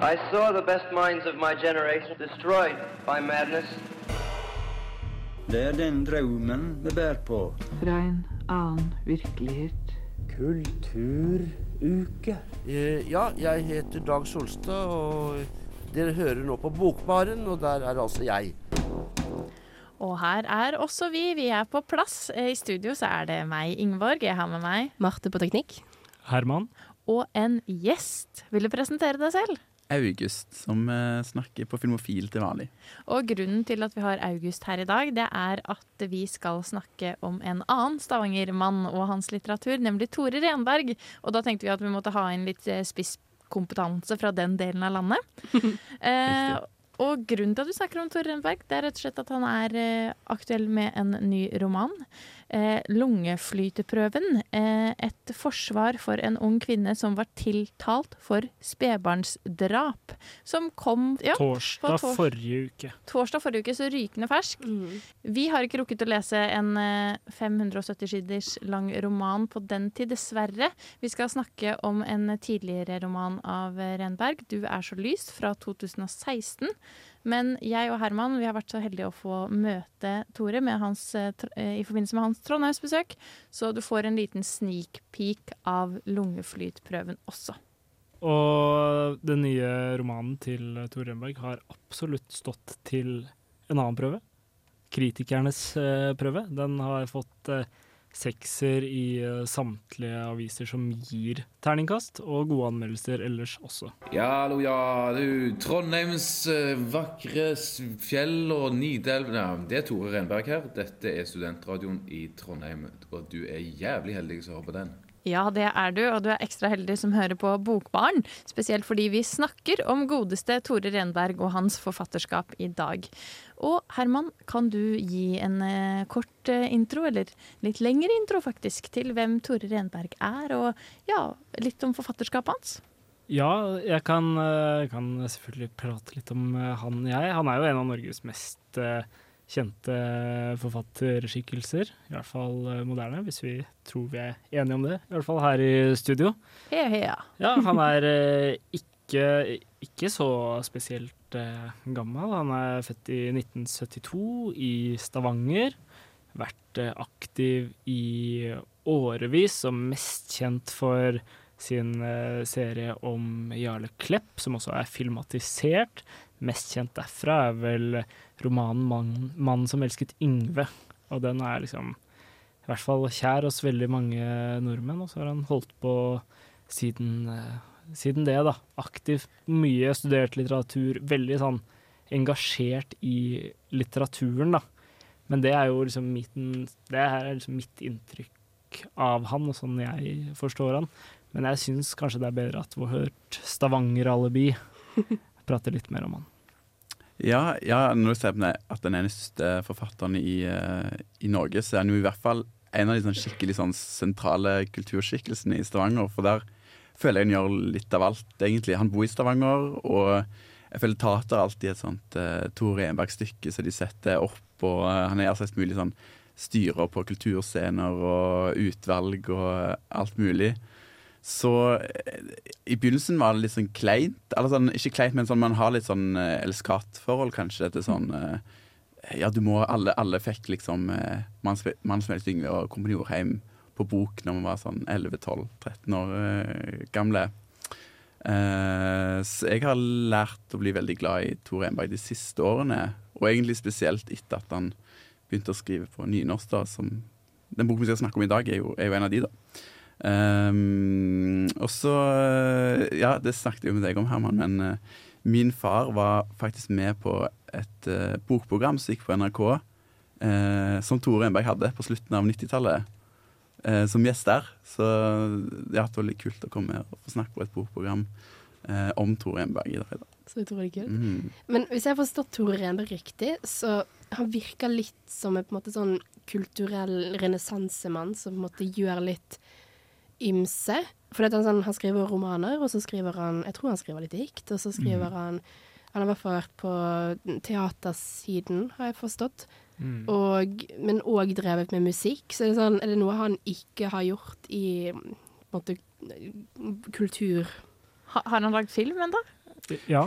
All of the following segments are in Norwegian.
I saw the best minds of my generation destroyed by madness. Det er den drømmen vi bærer på. Fra en annen virkelighet. Kulturuke. Eh, Ja, jeg heter Dag Solstad, og dere hører nå på Bokbaren, og der er altså jeg. Og her er også vi. Vi er på plass. Eh, I studio så er det meg, Ingeborg. Jeg har med meg Marte på teknikk. Herman. Og en gjest. Vil du presentere deg selv? August, som eh, snakker på Filmofil til vanlig. Og grunnen til at vi har August her i dag, det er at vi skal snakke om en annen Stavanger-mann og hans litteratur, nemlig Tore Renberg. Og da tenkte vi at vi måtte ha inn litt eh, spisskompetanse fra den delen av landet. eh, og grunnen til at vi snakker om Tore Renberg, det er rett og slett at han er eh, aktuell med en ny roman. Eh, 'Lungeflyteprøven'. Eh, et forsvar for en ung kvinne som var tiltalt for spedbarnsdrap. Som kom ja, Torsdag tors- forrige uke. torsdag forrige uke, så rykende fersk. Vi har ikke rukket å lese en eh, 570 siders lang roman på den tid, dessverre. Vi skal snakke om en tidligere roman av eh, Renberg, 'Du er så lys', fra 2016. Men jeg og Herman vi har vært så heldige å få møte Tore hans, eh, eh, i forbindelse med hans Trondheimsbesøk, så du får en liten sneak peek av lungeflytprøven også. Og den nye romanen til Tore Renberg har absolutt stått til en annen prøve. Kritikernes eh, prøve. Den har fått sekser i eh, samtlige aviser som gir terningkast, og gode anmeldelser ellers også. Ja, hallo, ja, du. Trondheims eh, vakre fjell og Nidelv ja, Det er Tore Renberg her. Dette er studentradioen i Trondheim, og du er jævlig heldig som hører på den. Ja, det er du, og du er ekstra heldig som hører på Bokbaren. Spesielt fordi vi snakker om godeste Tore Renberg og hans forfatterskap i dag. Og Herman, kan du gi en eh, kort eh, intro, eller litt lengre intro faktisk, til hvem Tore Renberg er, og ja, litt om forfatterskapet hans? Ja, jeg kan, eh, kan selvfølgelig prate litt om han jeg. Han er jo en av Norges mest eh, kjente forfatterskikkelser. I hvert fall eh, moderne, hvis vi tror vi er enige om det. I hvert fall her i studio. Hea, hea. Ja, han er eh, ikke, ikke så spesielt eh, gammel. Han er født i 1972 i Stavanger. Vært aktiv i årevis, og mest kjent for sin serie om Jarle Klepp, som også er filmatisert. Mest kjent derfra er vel romanen «Mann- 'Mannen som elsket Yngve'. Og den er liksom i hvert fall kjær hos veldig mange nordmenn, og så har han holdt på siden, eh, siden det, da. Aktivt mye studert litteratur, veldig sånn engasjert i litteraturen, da. Men det er jo liksom mitt, det her er liksom mitt inntrykk av han, og sånn jeg forstår han. Men jeg syns kanskje det er bedre at vi har hørt Stavanger-alibi prater litt mer om han. Ja, ja når du ser på det, at den eneste forfatteren i, eh, i Norge, så er han jo i hvert fall en av de sånn skikkelig sånn sentrale kulturskikkelsene i Stavanger. For der føler jeg han gjør litt av alt, egentlig. Han bor i Stavanger, og jeg føler Tater er alltid et sånt uh, Tor Enberg-stykke som de setter opp, og uh, han er altså et mulig sånn styrer på kulturscener og utvalg og alt mulig. Så eh, i begynnelsen var det litt sånn kleint. Eller sånn, ikke kleint, men sånn man har litt sånn eh, elsk-hat-forhold, kanskje. Til sånn eh, Ja, du må Alle, alle fikk liksom Mann som helst Yngve og Kompani Orheim på bok når man var sånn 11-12-13 år gamle. Uh, så jeg har lært å bli veldig glad i Tor Enberg de siste årene. Og egentlig spesielt etter at han begynte å skrive på nynorsk. da, som Den boken vi skal snakke om i dag, er jo, er jo en av de, da. Um, og så Ja, det snakket jeg jo med deg om, Herman, men uh, min far var faktisk med på et uh, bokprogram som gikk på NRK, uh, som Tore Enberg hadde på slutten av 90-tallet, som gjest der. Så det har vært veldig kult å komme og få snakke på et bokprogram om Tore Enberg i dag. Så utrolig kult. Mm. Men hvis jeg har forstått Tore Renberg riktig, så han virker litt som en på en måte sånn kulturell renessansemann som på en måte gjør litt ymse. For sånn, han skriver romaner, og så skriver han Jeg tror han skriver litt dikt, og så skriver Mm. han Han har i hvert fall vært på teatersiden, har jeg forstått. Mm. Og, men òg drevet med musikk. Så er det, sånn, er det noe han ikke har gjort i på en måte, kultur? Ha, har han lagd film ennå? Ja,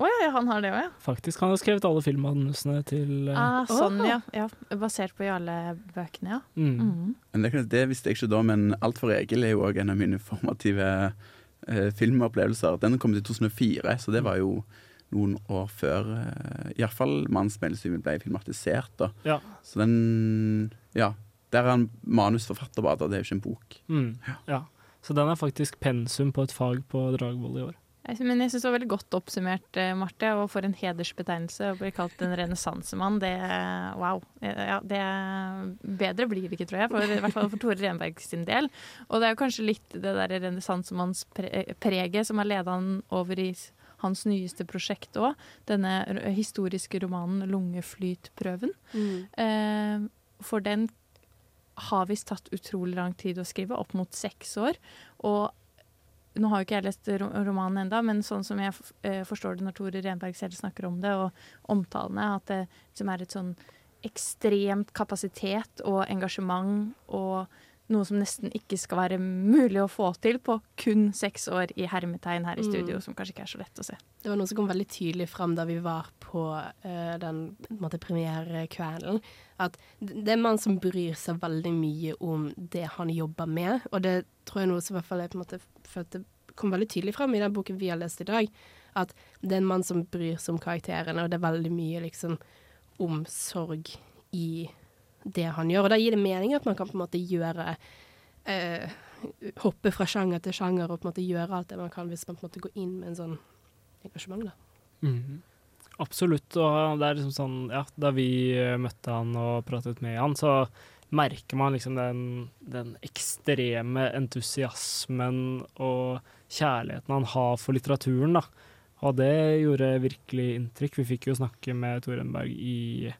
Å ja, ja, han har det òg, ja. faktisk. Han har skrevet alle filmmanusene til uh... Ah, sånn, ja. ja. Basert på Jarle-bøkene, ja. mm. Mm. Men det, det visste jeg ikke da, men Alt for Egil er jo òg en av mine formative uh, filmopplevelser. Den kom til 2004, så det var jo noen år før uh, iallfall 'Mannens mellomstymil' ble filmatisert. da. Ja. Så den Ja. Der er han manusforfatter bare, da. Det er jo ikke en bok. Mm. ja. Så den er faktisk pensum på et fag på Dragvoll i år. Men jeg syns det var veldig godt oppsummert, eh, Marte. Og for en hedersbetegnelse å bli kalt en renessansemann. Det wow. Eh, Ja, det bedre blir det ikke, tror jeg. For, I hvert fall for Tore Renberg sin del. Og det er kanskje litt det der renessansemannspreget som har leda han over i hans nyeste prosjekt òg. Denne historiske romanen 'Lungeflytprøven'. Mm. Eh, for den har visst tatt utrolig lang tid å skrive, opp mot seks år. Og nå har jo ikke jeg lest romanen enda, men sånn som jeg eh, forstår det når Tore Renberg selv snakker om det, og omtalene, at det som er et sånn ekstremt kapasitet og engasjement og noe som nesten ikke skal være mulig å få til på kun seks år i hermetegn her i studio, Mm. som kanskje ikke er så lett å se. Det var noe som kom veldig tydelig fram da vi var på uh, den måte, premierekvelden. At det er en mann som bryr seg veldig mye om det han jobber med. Og det tror jeg noe som i hvert fall jeg på en måte følte kom veldig tydelig fram i den boken vi har lest i dag. At det er en mann som bryr seg om karakterene, og det er veldig mye liksom omsorg i det han gjør. Og da gir det mening at man kan på en måte gjøre eh, Hoppe fra sjanger til sjanger og på en måte gjøre alt det man kan hvis man på en måte går inn med en sånn engasjement. da. Mhm. Absolutt. Og det er liksom sånn Ja, da vi eh, møtte han og pratet med han, så merker man liksom den, den ekstreme entusiasmen og kjærligheten han har for litteraturen, da. Og det gjorde virkelig inntrykk. Vi fikk jo snakke med Torenberg i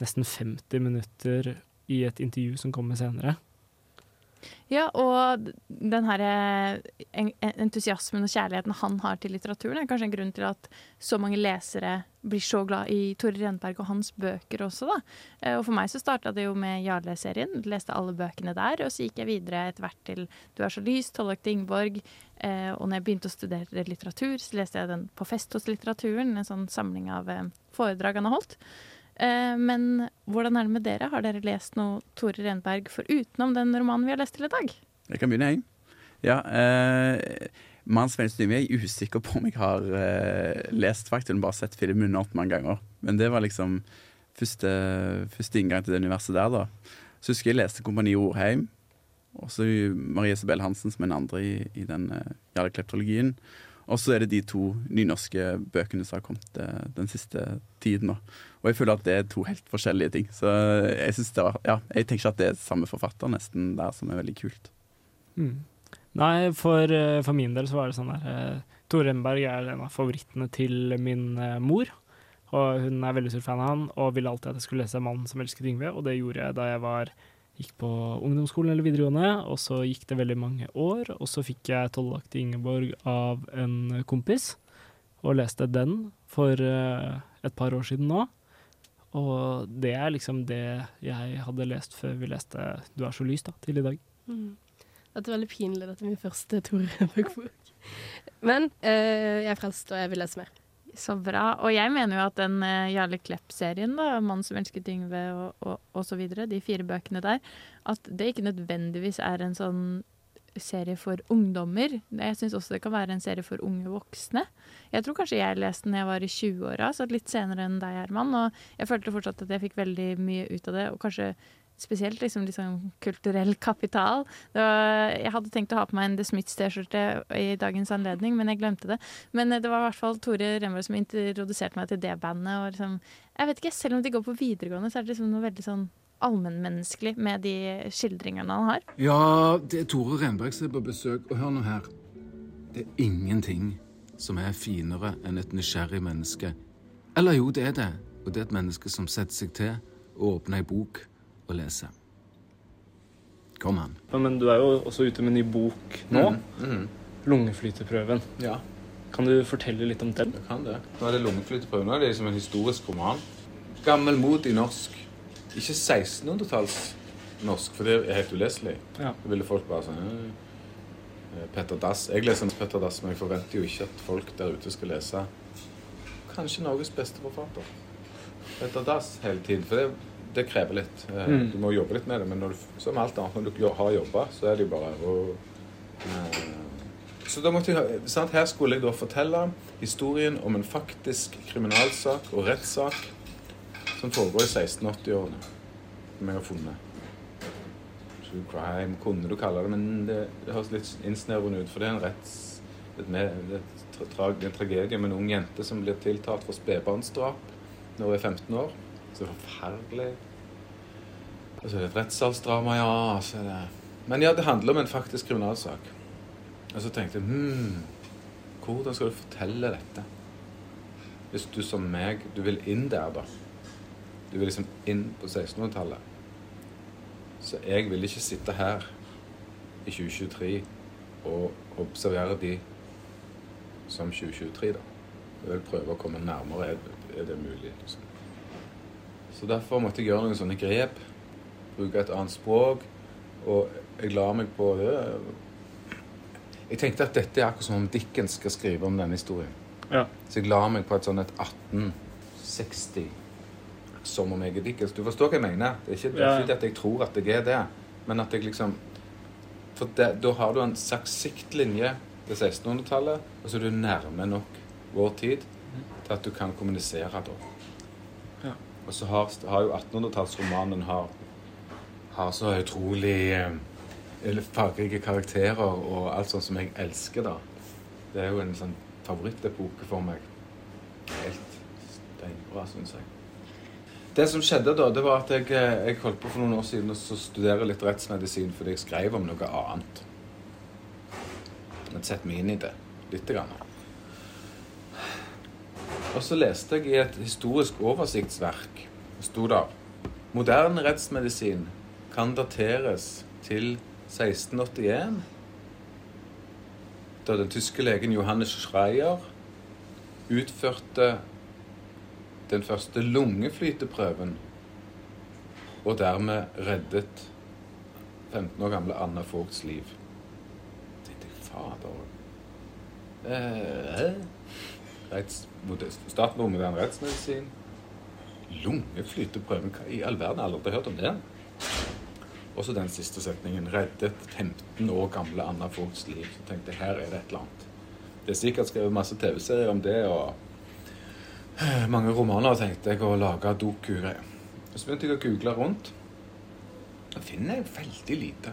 nesten 50 minutter i et intervju som kommer senere. Ja, og den her eh, en- en- entusiasmen og kjærligheten han har til litteraturen, er kanskje en grunn til at så mange lesere blir så glad i Tore Renberg og hans bøker også, da. Eh, Og for meg så starta det jo med Jarle-serien. Leste alle bøkene der, og så gikk jeg videre etter hvert til Du er så lys, Tollak Ingborg. Ingeborg. og når jeg begynte å studere litteratur, så leste jeg den På fest hos litteraturen, en sånn samling av eh, foredrag han har holdt. Eh, men hvordan er det med dere? Har dere lest noe Tore Renberg forutenom den romanen vi har lest til i dag? Jeg kan begynne, jeg. Ja, eh, Mannens mellomstymil er jeg usikker på om jeg har eh, lest, har bare sett filmen opp mange ganger. Men det var liksom første, første inngang til det universet der, da. Så husker jeg leste Kompani Orheim. Og så Marie Isabel Hansen som er en andre i, i den uh, Jarle Klepp-trilogien. Og så er det de to nynorske bøkene som har kommet eh, den siste tiden. Og jeg føler at det er to helt forskjellige ting. Så jeg var, ja, jeg tenker ikke at det er samme forfatter nesten der, som er veldig kult. Mm. Nei, for, eh, for min del så var det sånn der eh, Tore Renberg er en av favorittene til min mor. Og hun er veldig stor fan av han og ville alltid at jeg skulle lese 'Mannen som elsket Yngve', og det gjorde jeg da jeg var gikk på ungdomsskolen eller videregående, og så gikk det veldig mange år, og så fikk jeg 'Tollvakt i Ingeborg' av en kompis, og leste den for eh, et par år siden nå. Og det er liksom det jeg hadde lest før vi leste 'Du er så lys' da, til i dag. Mm. Dette er veldig pinlig. Dette er min første Tore Renberg-bok. Men eh, jeg er frelst, og jeg vil lese mer. Så bra. Og jeg mener jo at den uh, Jarle Klepp-serien, da, 'Mannen som elsket Yngve' og, og, og så videre, de fire bøkene der, at det ikke nødvendigvis er en sånn serie for ungdommer. Jeg syns også det kan være en serie for unge voksne. Jeg tror kanskje jeg leste den da jeg var i 20-åra, så litt senere enn deg, Herman. Og jeg følte fortsatt at jeg fikk veldig mye ut av det, og kanskje spesielt liksom, liksom kulturell kapital. Var, jeg hadde tenkt å ha på meg en The Smiths-T-skjorte i dagens anledning, men jeg glemte det. Men eh, det var i hvert fall Tore Renberg som introduserte meg til det bandet. Og liksom, jeg vet ikke, Selv om de går på videregående, så er det liksom noe veldig sånn allmennmenneskelig med de skildringene han har. Ja, det er Tore Renberg som er på besøk. Og hør nå her. Det er ingenting som er finere enn et nysgjerrig menneske. Eller jo, det er det. Og det er et menneske som setter seg til og åpner ei bok og lese. Kom an. Men du er jo også ute med en ny bok nå. Mhm. Lungeflyteprøven. Ja, Kan du fortelle litt om den? jeg kan det. Nå er det lungeflyteprøven. Nå er det liksom en historisk roman. Gammelmodig norsk. Ikke 1600-talls norsk, for det er helt uleselig. Ja. Da ville folk bare sånn «Øh». eh, Petter Dass. Jeg leser Petter Dass, men jeg forventer jo ikke at folk der ute skal lese kanskje Norges beste forfatter. Petter Dass hele tiden. For det, det krever litt. Eh, Mm. Du må jobbe litt med det. Men når du, som alt annet, når du har jobba, så er det jo bare å eh, Så da måtte jeg, sant? Her skulle jeg da fortelle historien om en faktisk kriminalsak og rettssak som foregår i 1680-årene, som jeg har funnet. True crime, kunne du kalle det, men det, det høres litt innsnevrende ut. For det er en retts... Et, med, et, tra, tra, en tragedie med en ung jente som blir tiltalt for spedbarnsdrap når hun er 15 år. Så er forferdelig. Og så er det et rettssalsdrama, ja. Så er det... Men ja, det handler om en faktisk kriminalsak. Og så tenkte jeg hmm, hvordan skal du fortelle dette? Hvis du som meg, du vil inn der, da. Du vil liksom inn på 1600-tallet. Så jeg vil ikke sitte her i 2023 og observere de som 2023, da. Jeg vil prøve å komme nærmere. Er, er det mulig? Liksom. Så derfor måtte jeg gjøre noen sånne grep. Bruke et annet språk. Og jeg la meg på det. Jeg tenkte at dette er akkurat som om Dickens skal skrive om denne historien. Ja. Så jeg la meg på et sånn et 1860 som om jeg er Dickens. Du forstår hva jeg mener? Det er ikke, det er ikke at jeg tror at jeg er det, men at jeg liksom For det, da har du en saksiktlinje siktlinje til 1600-tallet, og så er du nærme nok vår tid til at du kan kommunisere da. Og så har, har jo 1800-tallsromanen har, har så utrolig eh, fargerike karakterer og alt sånt som jeg elsker, da. Det er jo en sånn favorittepoke for meg. Helt steinbra, syns jeg. Det som skjedde da, det var at jeg, eh, jeg holdt på for noen år siden å studere litt rettsmedisin fordi jeg skrev om noe annet. Men sett meg inn i det lite grann. Og så leste jeg i et historisk oversiktsverk, sto der Moderne rettsmedisin kan dateres til 1681, da den tyske legen Johannes Schreier utførte den første lungeflyteprøven og dermed reddet 15 år gamle Anna Vogts liv. Tenkte jeg, fader. Eh, retts, Starten med moderne rettsmedisin. Lungeflyteprøven, hva i all verden? Jeg har aldri hørt om det. Og så den siste setningen. Reddet 15 år gamle Anna Vogts liv. Så tenkte jeg, her er det et eller annet. Det er sikkert skrevet masse TV-serier om det, og mange romaner tenkte jeg å lage doku-greier. Så begynte jeg å google rundt. Da finner jeg veldig lite.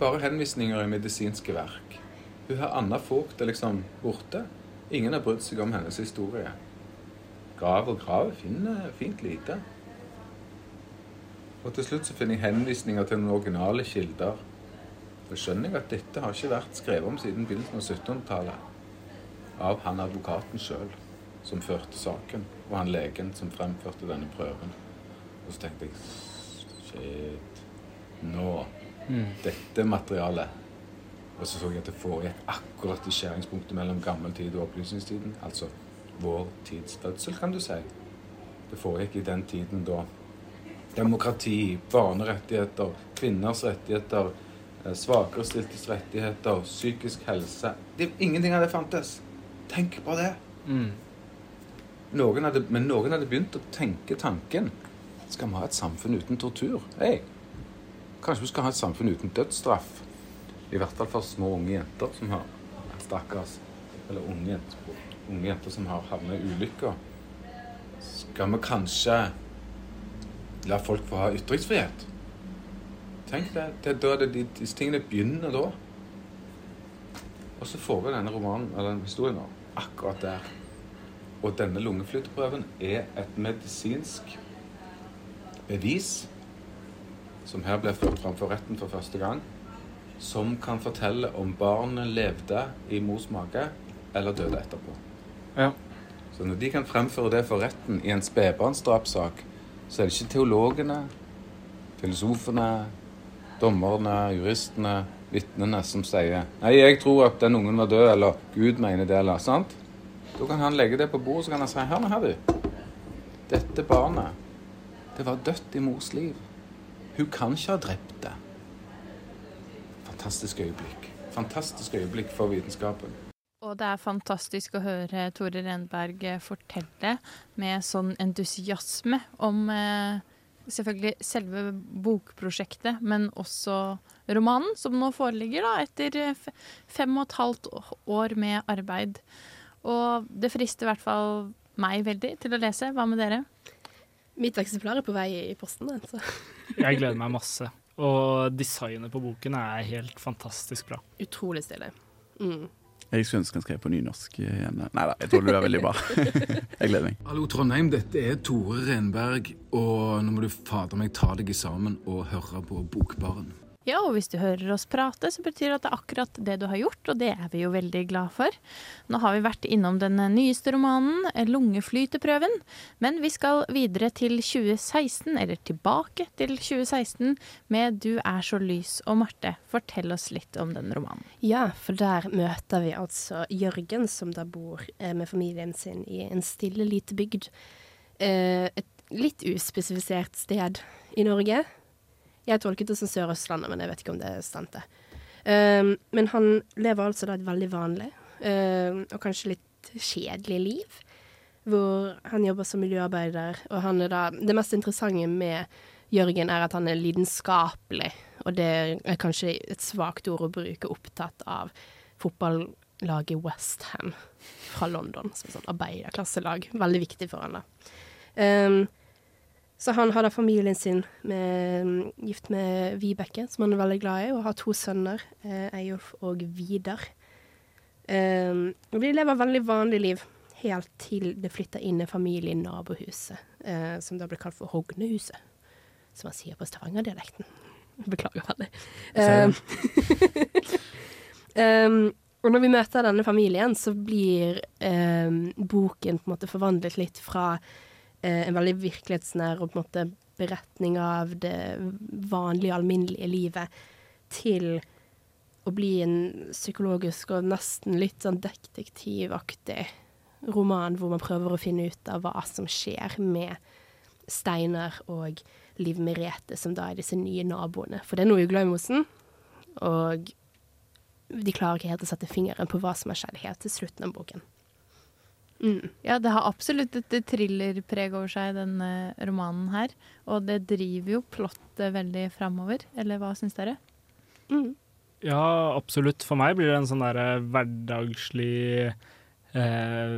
Bare henvisninger i medisinske verk. Hun har Anna Vogt er liksom borte. Ingen har brydd seg om hennes historie. Grav og grav finner fint lite. Og til slutt så finner jeg henvisninger til noen originale kilder. Da skjønner jeg at dette har ikke vært skrevet om siden begynnelsen av 1700-tallet. Av han advokaten sjøl som førte saken, og han legen som fremførte denne prøven. Og så tenkte jeg Shit. Nå. Mm. Dette materialet. Og så så jeg at det foregikk akkurat i skjæringspunktet mellom gammel tid og opplysningstiden. Altså vår tids fødsel, kan du si. Det foregikk i den tiden da demokrati, barnerettigheter, kvinners rettigheter, svakerestilte svakerestiltes rettigheter, psykisk helse det, Ingenting av det fantes. Tenk på det. Mm. Noen hadde, men noen hadde begynt å tenke tanken Skal vi ha et samfunn uten tortur? Hey. Kanskje vi skal ha et samfunn uten dødsstraff? I hvert fall for små unge jenter som har Stakkars. Eller unge jenter, unge jenter som har havnet i ulykker. Skal vi kanskje la folk få ha ytringsfrihet? Tenk det. det er det de, disse tingene begynner da. Og så får vi denne romanen, eller denne historien nå, akkurat der. Og denne lungeflyteprøven er et medisinsk bevis som her ble ført fram for retten for første gang, som kan fortelle om barnet levde i mors mage eller døde etterpå. Ja. Så når de kan fremføre det for retten i en spedbarnsdrapssak, så er det ikke teologene, filosofene, dommerne, juristene, vitnene som sier Nei, jeg tror at den ungen var død, eller Gud mener det, eller sant? Da kan han legge det på bordet, så kan han si Hør nå her, du. Dette barnet, det var dødt i mors liv. Hun kan ikke ha drept det. Fantastisk øyeblikk. fantastisk øyeblikk for vitenskapen. Og det er fantastisk å høre Tore Renberg eh, fortelle med sånn entusiasme om eh, selvfølgelig selve bokprosjektet, men også romanen, som nå foreligger da, etter eh, fem og et halvt år med arbeid. Og det frister i hvert fall meg veldig til å lese. Hva med dere? Mitt eksemplar er på vei i posten. Altså. Jeg gleder meg masse. Og designet på boken er helt fantastisk bra. Utrolig stilig. Mm. Jeg skulle ønske han skrev på nynorsk igjen. Nei da, jeg tror du er veldig bra. jeg gleder meg. Hallo, Trondheim. Dette er Tore Renberg, og nå må du fader meg ta deg sammen og høre på Bokbaren. Ja, og hvis du hører oss prate, så betyr det at det er akkurat det du har gjort, og det er vi jo veldig glad for. Nå har vi vært innom den nyeste romanen, Lungeflyteprøven, men vi skal videre til 2016, eller tilbake til 2016, med Du er så lys. Og Marte, fortell oss litt om den romanen. Ja, for der møter vi altså Jørgen, som da bor eh, med familien sin i en stille, lite bygd. Eh, et litt uspesifisert sted i Norge. Jeg tolket det som Sør-Østlandet, men jeg vet ikke om det stemte. Um, men han lever altså da et veldig vanlig, um, og kanskje litt kjedelig liv. Hvor han jobber som miljøarbeider, og han er da Det mest interessante med Jørgen er at han er lidenskapelig, og det er kanskje et svakt ord å bruke, opptatt av fotballaget Westham fra London, som et sånn arbeiderklasselag. Veldig viktig for han, da. Um, så han har da familien sin med, gift med Vibeke, som han er veldig glad i, og har to sønner, eh, Eyolf og Vidar. Um, og de lever veldig vanlig liv, helt til det flytter inn en familie i nabohuset, eh, som da blir kalt for Hognehuset, som man sier på stavangerdialekten. Beklager veldig. Um, og når vi møter denne familien, så blir um, boken på en måte forvandlet litt fra en veldig virkelighetsnær og på en måte beretning av det vanlige, alminnelige livet til å bli en psykologisk og nesten litt sånn detektivaktig roman hvor man prøver å finne ut av hva som skjer med Steinar og Liv Merete, som da er disse nye naboene. For det er noe i mosen, og de klarer ikke helt å sette fingeren på hva som har skjedd helt til slutten av boken. Mm. Ja, det har absolutt et thrillerpreg over seg, denne romanen her. Og det driver jo plottet veldig framover. Eller hva syns dere? Mm. Ja, absolutt. For meg blir det en sånn derre hverdagslig eh,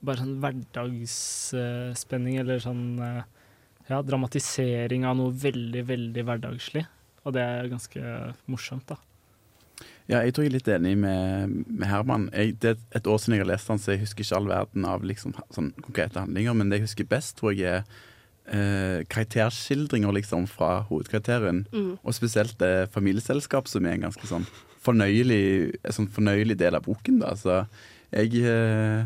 Bare sånn hverdagsspenning, eller sånn eh, ja, dramatisering av noe veldig, veldig hverdagslig. Og det er ganske morsomt, da. Ja, jeg tror jeg er litt enig med, med Herman. Jeg, det er et år siden jeg har lest han, så jeg husker ikke all verden av liksom, sånn konkrete handlinger. Men det jeg husker best, tror jeg er eh, karakterskildringer liksom, fra hovedkarakteren. Mm. Og spesielt det familieselskap, som er en ganske sånn fornøyelig, sånn fornøyelig del av boken. Da. Så jeg, eh,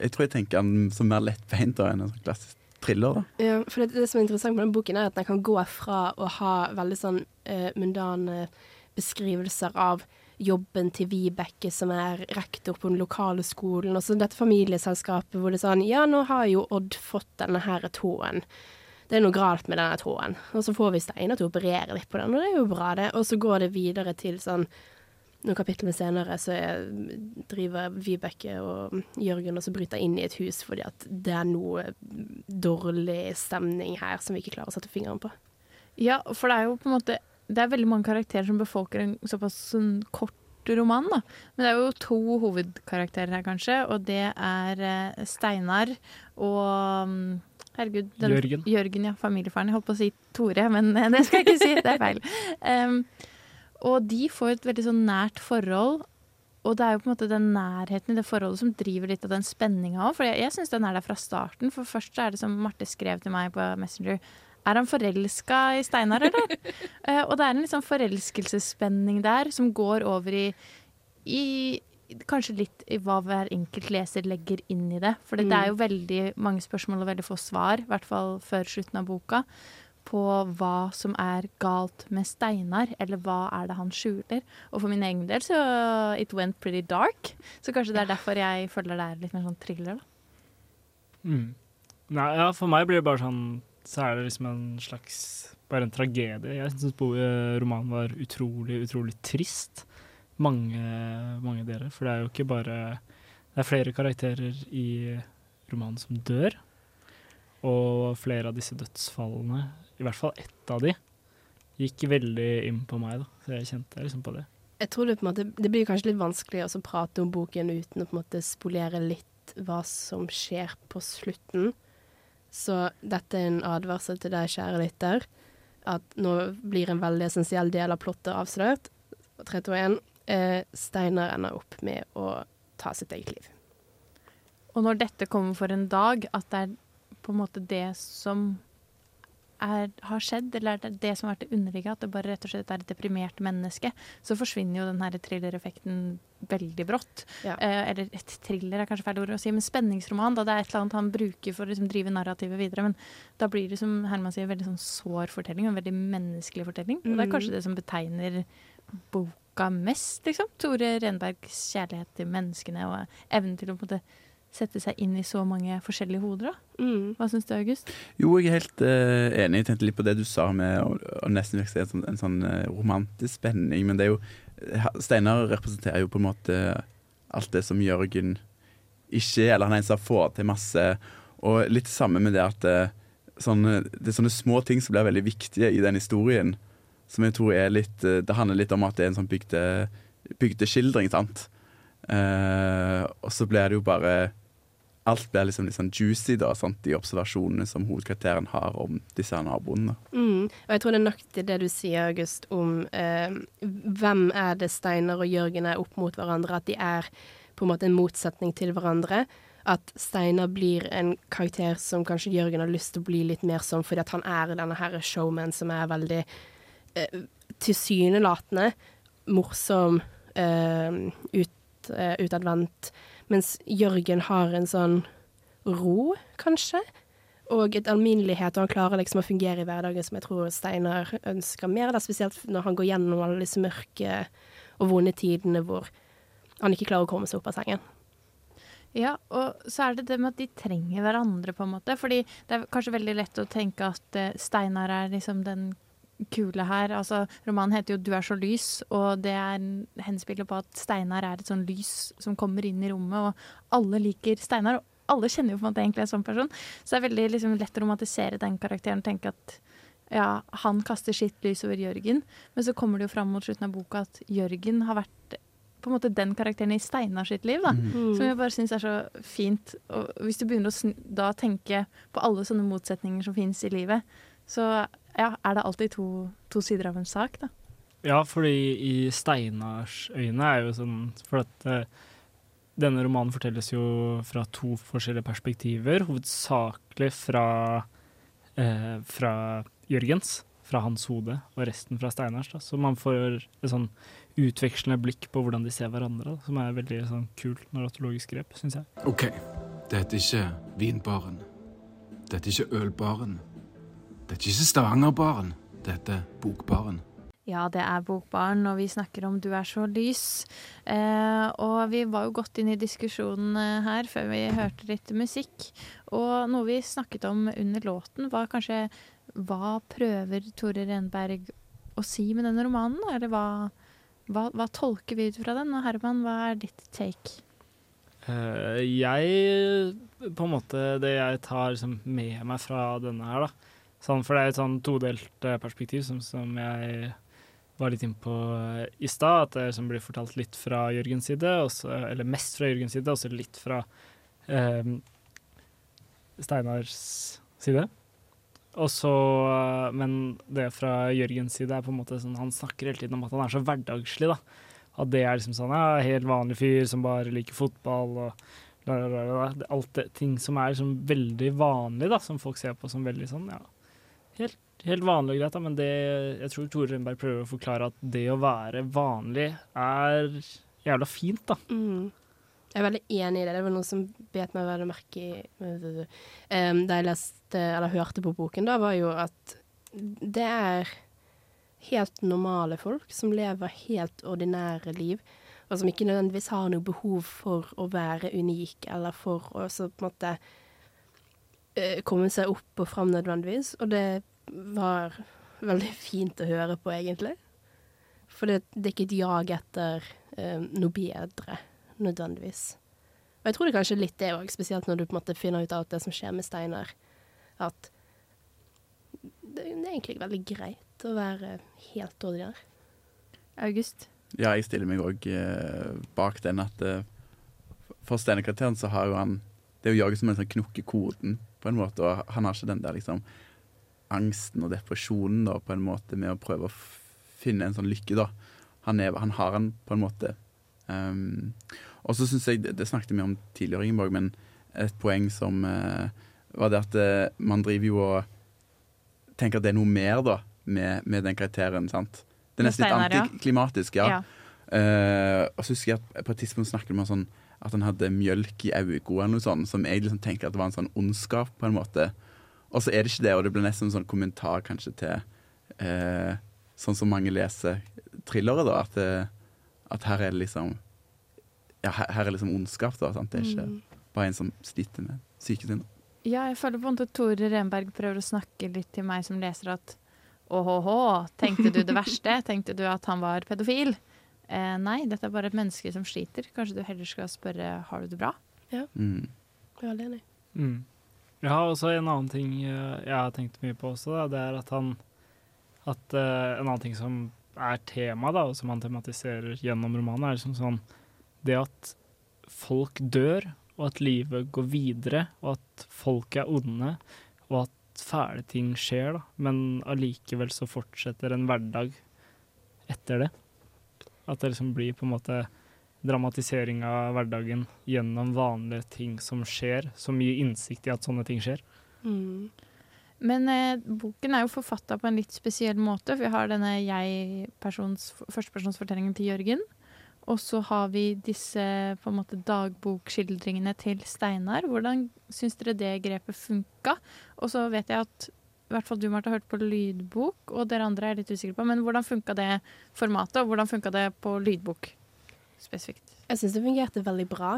jeg tror jeg tenker han som mer lettbeint enn en sånn klassisk thriller. Da. Ja, for det, det som er interessant med den boken, er at den kan gå fra å ha veldig sånn eh, mundane beskrivelser av jobben til Vibeke, som er rektor på den lokale skolen, og så dette familieselskapet hvor det er sånn Ja, nå har jo Odd fått denne her tåen. Det er noe galt med denne tåen. Og så får vi Steinar til å operere litt på den, og det er jo bra, det. Og så går det videre til sånn noen kapitler senere så er, driver Vibeke og Jørgen og så bryter inn i et hus fordi at det er noe dårlig stemning her som vi ikke klarer å sette fingeren på. Ja, for det er jo på en måte Det er veldig mange karakterer som befolker en såpass sånn kort roman, da. Men det er jo to hovedkarakterer her, kanskje, og det er uh, Steinar og mm, Herregud. Jørgen. Jørgen, ja. Familiefaren. Jeg holdt på å si Tore, men eh, det skal jeg ikke si. Det er feil. Um, og de får et veldig sånn nært forhold. Og det er jo på en måte den nærheten i det forholdet som driver litt av den spenninga òg. For jeg, jeg syns den er der fra starten. For først så er det som Marte skrev til meg på Messenger. Er han forelska i Steinar, eller? uh, og det er en sånn forelskelsesspenning der som går over i, i Kanskje litt i hva hver enkelt leser legger inn i det. For det er jo veldig mange spørsmål og veldig få svar, i hvert fall før slutten av boka, på hva som er galt med Steinar, eller hva er det han skjuler. Og for min egen del så it went pretty dark, så kanskje det er derfor jeg føler det er litt mer sånn thriller, da. Mm. Nei, ja, for meg blir det bare sånn Så er det liksom en slags Bare en tragedie. Jeg syns romanen var utrolig, utrolig trist. mange, mange deler. For det er jo ikke bare Det er flere karakterer i romanen som dør. Og flere av disse dødsfallene, i hvert fall ett av de, gikk veldig inn på meg. da. Så jeg kjente liksom på det. Jeg tror det, på en måte, det blir kanskje litt vanskelig å prate om boken uten å på en måte spolere litt hva som skjer på slutten. Så dette er en advarsel til deg, kjære lytter, at nå blir en veldig essensiell del av plottet avslørt. 3, 2, 1. Eh, Steinar ender opp med å ta sitt eget liv. Og når dette kommer for en dag, at det er på en måte det som er, har skjedd, eller er det det som har vært det underliggende, at det bare rett og slett er et deprimert menneske, så forsvinner jo den her thriller-effekten veldig brått. Ja. Eh, eller et thriller er kanskje feil ord å si, men spenningsroman, da det er et eller annet han bruker for å liksom, drive narrativet videre. Men da blir det, som Herman sier, en veldig sånn sår fortelling, en veldig menneskelig fortelling. Og det er Mhm. kanskje det som betegner boka mest, liksom. Tore Renbergs kjærlighet til menneskene og evnen til å på en måte sette seg inn i så mange forskjellige hoder. da. Mm. Hva syns du, August? Jo, jeg er helt uh, enig. Jeg tenkte litt på det du sa med å, nesten virke som en sånn uh, romantisk spenning. Men det er jo eh, Steinar representerer jo på en måte alt det som Jørgen ikke er, eller han er en som får til masse. Og litt samme med det at uh, sånne, det er sånne små ting som blir veldig viktige i den historien. Som jeg tror er litt Det handler litt om at det er en sånn bygde, bygdeskildring, sant. Eh, og så blir det jo bare Alt blir liksom litt sånn juicy, da, sant? de observasjonene som hovedkarakteren har om disse naboene. Mm. Og jeg tror det er nok til det du sier, August, om eh, hvem er det Steinar og Jørgen er opp mot hverandre, at de er på en måte en motsetning til hverandre. At Steinar blir en karakter som kanskje Jørgen har lyst til å bli litt mer som, fordi at han er denne her showman som er veldig eh, tilsynelatende morsom, eh, ut, eh, utadvendt, mens Jørgen har en sånn ro, kanskje og et alminnelighet, og han klarer liksom å fungere i hverdagen som jeg tror Steinar ønsker mer, da, spesielt når han går gjennom alle disse mørke og vonde tidene hvor han ikke klarer å komme seg opp av sengen. Ja, og så er det det med at de trenger hverandre, på en måte. Fordi det er kanskje veldig lett å tenke at eh, Steinar er liksom den kule her. Altså, romanen heter jo 'Du er så lys', og det er en henspiller på at Steinar er et sånn lys som kommer inn i rommet, og alle liker Steinar. og alle kjenner jo på en måte egentlig en sånn person. Så det er veldig liksom, lett å romantisere den karakteren og tenke at ja, han kaster sitt lys over Jørgen. Men så kommer det jo fram mot slutten av boka at Jørgen har vært på en måte den karakteren i Steinar sitt liv. da. Mm. Som jeg bare syns er så fint. Og hvis du begynner å da tenke på alle sånne motsetninger som finnes i livet, så ja, er det alltid to, to sider av en sak, da. Ja, fordi i Steinars øyne er jo sånn For at eh, denne romanen fortelles jo fra to forskjellige perspektiver. Hovedsakelig fra, eh, fra Jørgens, fra hans hode, og resten fra Steinars. Da. Så man får et sånn utvekslende blikk på hvordan de ser hverandre, da, som er veldig sånn kult narratologisk grep, syns jeg. OK, dette er ikke vinbaren. Dette er ikke ølbaren. Dette er ikke Stavanger-baren. Dette er bokbaren. Ja, det er Bokbaren, og vi snakker om Du er så lys. Eh, og vi var jo godt inn i diskusjonen eh, her før vi hørte litt musikk. Og noe vi snakket om under låten, var kanskje hva prøver Tore Renberg å si med denne romanen? Eller hva, hva, hva tolker vi ut fra den? Og Herman, hva er ditt take? Uh, jeg På en måte Det jeg tar liksom med meg fra denne her, da. Sånn, for det er et sånn todelt eh, perspektiv som, som jeg var litt inne på eh, i stad. At det liksom blir fortalt litt fra Jørgens side, også, eller mest fra Jørgens side, og så litt fra eh, Steinars side. Og så, eh, men det fra Jørgens side er på en måte sånn Han snakker hele tiden om at han er så hverdagslig, da. At det er liksom sånn ja, helt vanlig fyr som bare liker fotball og. Alt det, ting som er liksom veldig vanlig, da, som folk ser på som veldig sånn, ja Helt, helt vanlig og greit, da, men det, jeg tror Tore Rønberg prøver å forklare at det å være vanlig er jævla fint, da. Mm. Jeg er veldig enig i det. Det var noe som bet meg veldig merke i um, da jeg leste, eller hørte på boken, da, var jo at det er helt normale folk som lever helt ordinære liv, og som ikke nødvendigvis har noe behov for å være unik, eller for å så på en måte komme seg opp og fram nødvendigvis. Og det var veldig fint å høre på, egentlig. For det, det er ikke et jag etter eh, noe bedre, nødvendigvis. Og jeg tror det er kanskje litt det òg, spesielt når du på en måte finner ut av det som skjer med Steinar, at det, det er egentlig veldig greit å være helt ordinær. August? Ja, jeg stiller meg òg eh, bak den at eh, for Steinar-karakteren så har jo han Det er jo jaget som en sånn knokk i koden, på en måte, og han har ikke den der liksom angsten og depresjonen da, på en måte med å prøve å finne en sånn lykke, da. Han, er, han har den på en måte. Um, og så syns jeg, det, det snakket vi om tidligere, Ingeborg, men et poeng som uh, var det at uh, man driver jo og tenker at det er noe mer da, med, med den karakteren. sant? Det er nesten litt antiklimatisk, ja. Ja. Uh, og så husker jeg at på et tidspunkt snakket vi om sånn, at han hadde mjølk i øynene eller noe sånt, som jeg liksom tenker at det var en sånn ondskap, på en måte. Og så er det ikke det, og det blir nesten en sånn kommentar kanskje til eh, sånn som mange leser thrillere, da, at, eh, at her er det liksom ja, her, her er liksom ondskap, da. Sant? Det er ikke Mm. bare en som sliter med psyken sin. Ja, jeg føler på en måte Tore Renberg prøver å snakke litt til meg som leser at åhåhå, tenkte du det verste? Tenkte du at han var pedofil? Eh, nei, dette er bare et menneske som sliter. Kanskje du heller skal spørre har du det bra? Ja. Mm. Jeg er veldig enig. Mm. Jeg har også en annen ting eh, jeg har tenkt mye på også, da, det er at han at uh, En annen ting som er tema, da, og som han tematiserer gjennom romanen, er liksom sånn Det at folk dør, og at livet går videre, og at folk er onde, og at fæle ting skjer, da, men allikevel så fortsetter en hverdag etter det. At det liksom blir på en måte dramatisering av hverdagen gjennom vanlige ting som skjer, som gir innsikt i at sånne ting skjer. Mm. Men eh, boken er jo forfatta på en litt spesiell måte. For vi har denne førstepersonsfortellingen til Jørgen. Og så har vi disse på en måte dagbokskildringene til Steinar. Hvordan syns dere det grepet funka? Og så vet jeg at i hvert fall du, Martha, hørt på lydbok, og dere andre er litt usikre på. Men hvordan funka det formatet, og hvordan funka det på lydbok spesifikt? Jeg syns det fungerte veldig bra.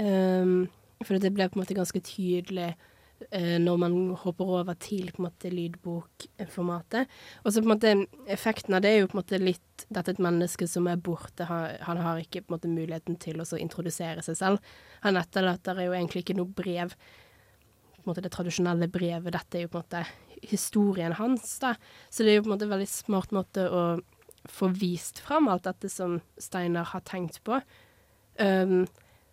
Um, for det ble på en måte ganske tydelig uh, når man hopper over til på en måte lydbokformatet. Og så på en måte effekten av det er jo på en måte litt dette et menneske som er borte. Han, har ikke på en måte muligheten til å introdusere seg selv. Han etterlater jo egentlig ikke noe brev. På en måte det tradisjonelle brevet. Dette er jo på en måte historien hans, da. Så det er jo på en måte en veldig smart måte å få vist fram alt dette som Steinar har tenkt på. Um,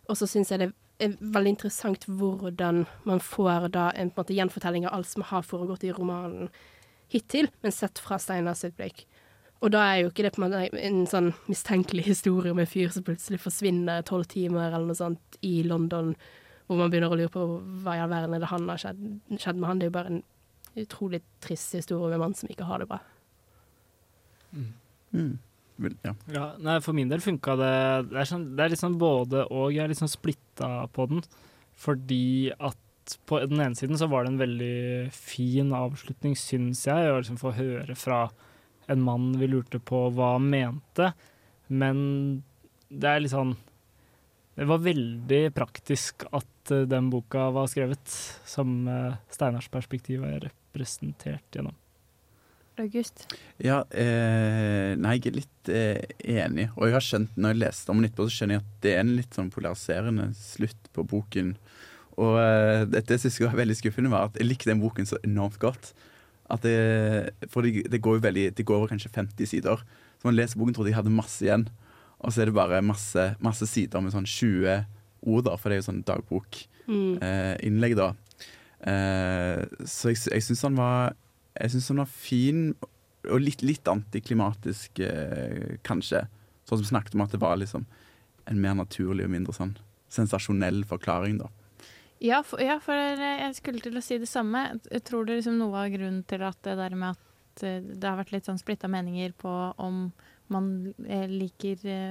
og så syns jeg det er veldig interessant hvordan man får da en på en måte gjenfortelling av alt som har foregått i romanen hittil, men sett fra Steinars sitt blikk. Og da er jo ikke det på en måte en sånn mistenkelig historie om en fyr som plutselig forsvinner tolv timer eller noe sånt i London, hvor man begynner å lure på hva i all verden er det han har skjedd, skjedd med han. Det er jo bare en utrolig trist historie om en mann som ikke har det bra. Mm. Vel, Ja. Ja, nei, for min del funka det det er, sånn, det er sånn både og. Jeg er liksom sånn splitta på den. Fordi at på den ene siden så var det en veldig fin avslutning, syns jeg. Å liksom få høre fra en mann vi lurte på hva han mente. Men det er litt sånn Det var veldig praktisk at eh, den boka var skrevet, som uh, Steinars perspektiv er representert gjennom. August? Ja, eh, nei, jeg er litt eh, enig. Og jeg har skjønt, når jeg leste om den etterpå, så skjønner jeg at det er en litt sånn polariserende slutt på boken. Og eh, dette synes jeg var veldig skuffende, var at jeg likte den boken så enormt godt. At det, for det, det går jo veldig Det går over kanskje 50 sider. Så man leser boken, trodde jeg hadde masse igjen. Og så er det bare masse, masse sider med sånn 20 ord, da, for det er jo sånn Mm. dagbokinnlegg, da. Eh, så jeg, jeg syns han var Jeg synes han var fin, og litt, litt antiklimatisk, eh, kanskje. Sånn som snakket om at det var liksom en mer naturlig og mindre sånn sensasjonell forklaring, da. Ja, for, ja, for jeg skulle til å si det samme. Jeg tror det liksom noe av grunnen til at det der med at eh, det har vært litt sånn splitta meninger på om man liker det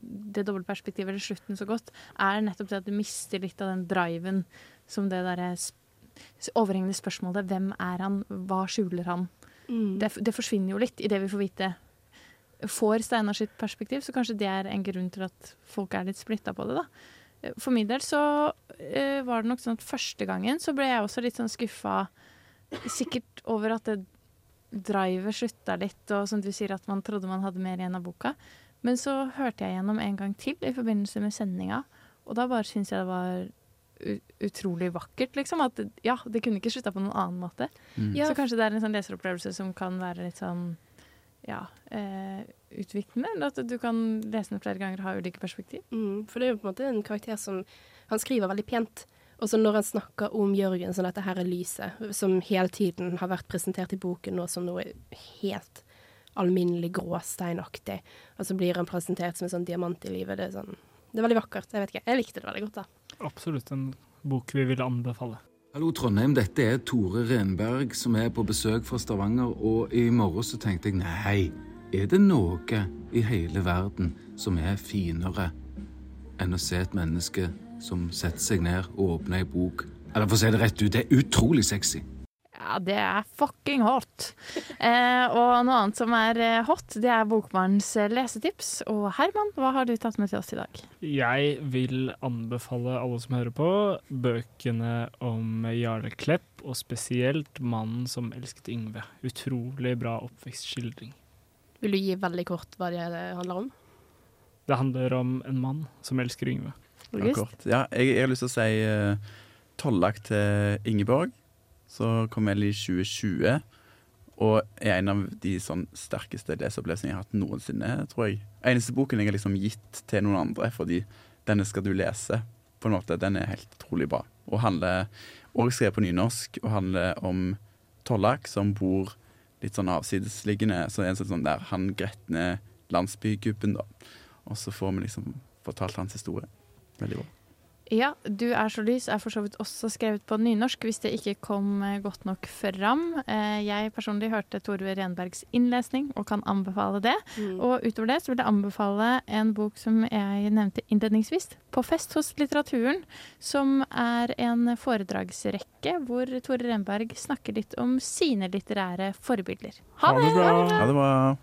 det dobbeltperspektivet eller slutten så godt, er nettopp det at du mister litt av den driven som det derre sp overhengende spørsmålet 'Hvem er han? Hva skjuler han?' Mm. Det, det forsvinner jo litt i det vi får vite. Får Steinar sitt perspektiv, så kanskje det er en grunn til at folk er litt splitta på det. da. Eh, For min del så uh, var det nok sånn at første gangen så ble jeg også litt sånn skuffa. Sikkert over at det drivet slutta litt, og som du sier at man trodde man hadde mer igjen av boka. Men så hørte jeg gjennom en gang til i forbindelse med sendinga, og da bare syns jeg det var utrolig vakkert, liksom. At ja, det kunne ikke slutta på noen annen måte. Mm. Ja. Så kanskje det er en sånn leseropplevelse som kan være litt sånn ja, eh, utviklende. At du kan lese den flere ganger og ha ulike perspektiv. Mm, for det er jo på en måte en karakter som Han skriver veldig pent. Og så når han snakker om Jørgen som dette her er lyset, som hele tiden har vært presentert i boken nå som noe helt alminnelig gråsteinaktig, og så blir han presentert som en sånn diamant i livet, det er sånn Det er veldig vakkert. Jeg vet ikke. Jeg likte det veldig godt, da. Absolutt en bok vi vil anbefale. Hallo Trondheim, dette er Tore Renberg som er på besøk fra Stavanger, og i morgen så tenkte jeg nei, er det noe i hele verden som er finere enn å se et menneske som setter seg ned og åpner ei bok? Eller for å si det rett ut, det er utrolig sexy. Ja, det er fucking hot. Eh, og noe annet som er eh, hot, det er Bokbarns eh, lesetips. Og Herman, hva har du tatt med til oss i dag? Jeg vil anbefale alle som hører på, bøkene om Jarle Klepp, og spesielt 'Mannen som elsket Yngve'. Utrolig bra oppvekstskildring. Vil du gi veldig kort hva det handler om? Det handler om en mann som elsker Yngve. Ja, kort. Ja, jeg, jeg har lyst til å si uh, 'Tollak til Ingeborg', som kom vel i 2020. Og er en av de sånn sterkeste leseopplevelsene jeg har hatt noensinne, tror jeg. Eneste boken jeg har liksom gitt til noen andre, fordi denne skal du lese. På en måte, Den er helt utrolig bra. Og handler også skrevet på nynorsk, og handler om Tollak som bor litt sånn avsidesliggende. Så det er en sånn der han gretne landsbygubben, da. Og så får vi liksom fortalt hans historie. Veldig bra. Ja, 'Du er så lys' er for så vidt også skrevet på nynorsk, hvis det ikke kom eh, godt nok fram. Eh, Jeg personlig hørte Tore Renbergs innlesning og kan anbefale det. Mm. Og utover det så vil jeg anbefale en bok som jeg nevnte innledningsvis, 'På fest hos litteraturen', som er en foredragsrekke hvor Tore Renberg snakker litt om sine litterære forbilder. Ha det! Ha det bra.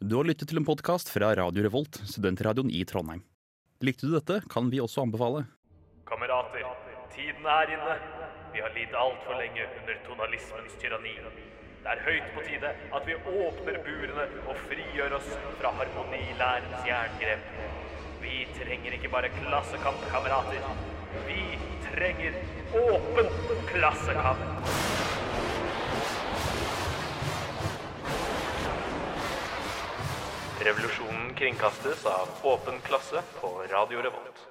Du har lyttet til en podkast fra Radio Revolt, studentradioen i Trondheim. Likte du dette, kan vi også anbefale. Kamerater, tiden er inne. Vi har lidd altfor lenge under tonalismens tyranni. Det er høyt på tide at vi åpner burene og frigjør oss fra harmonilærens jerngrep. Vi trenger ikke bare klassekamp, kamerater. Vi trenger åpen klassekamp. Revolusjonen kringkastes av Åpen klasse på Radio Revolt.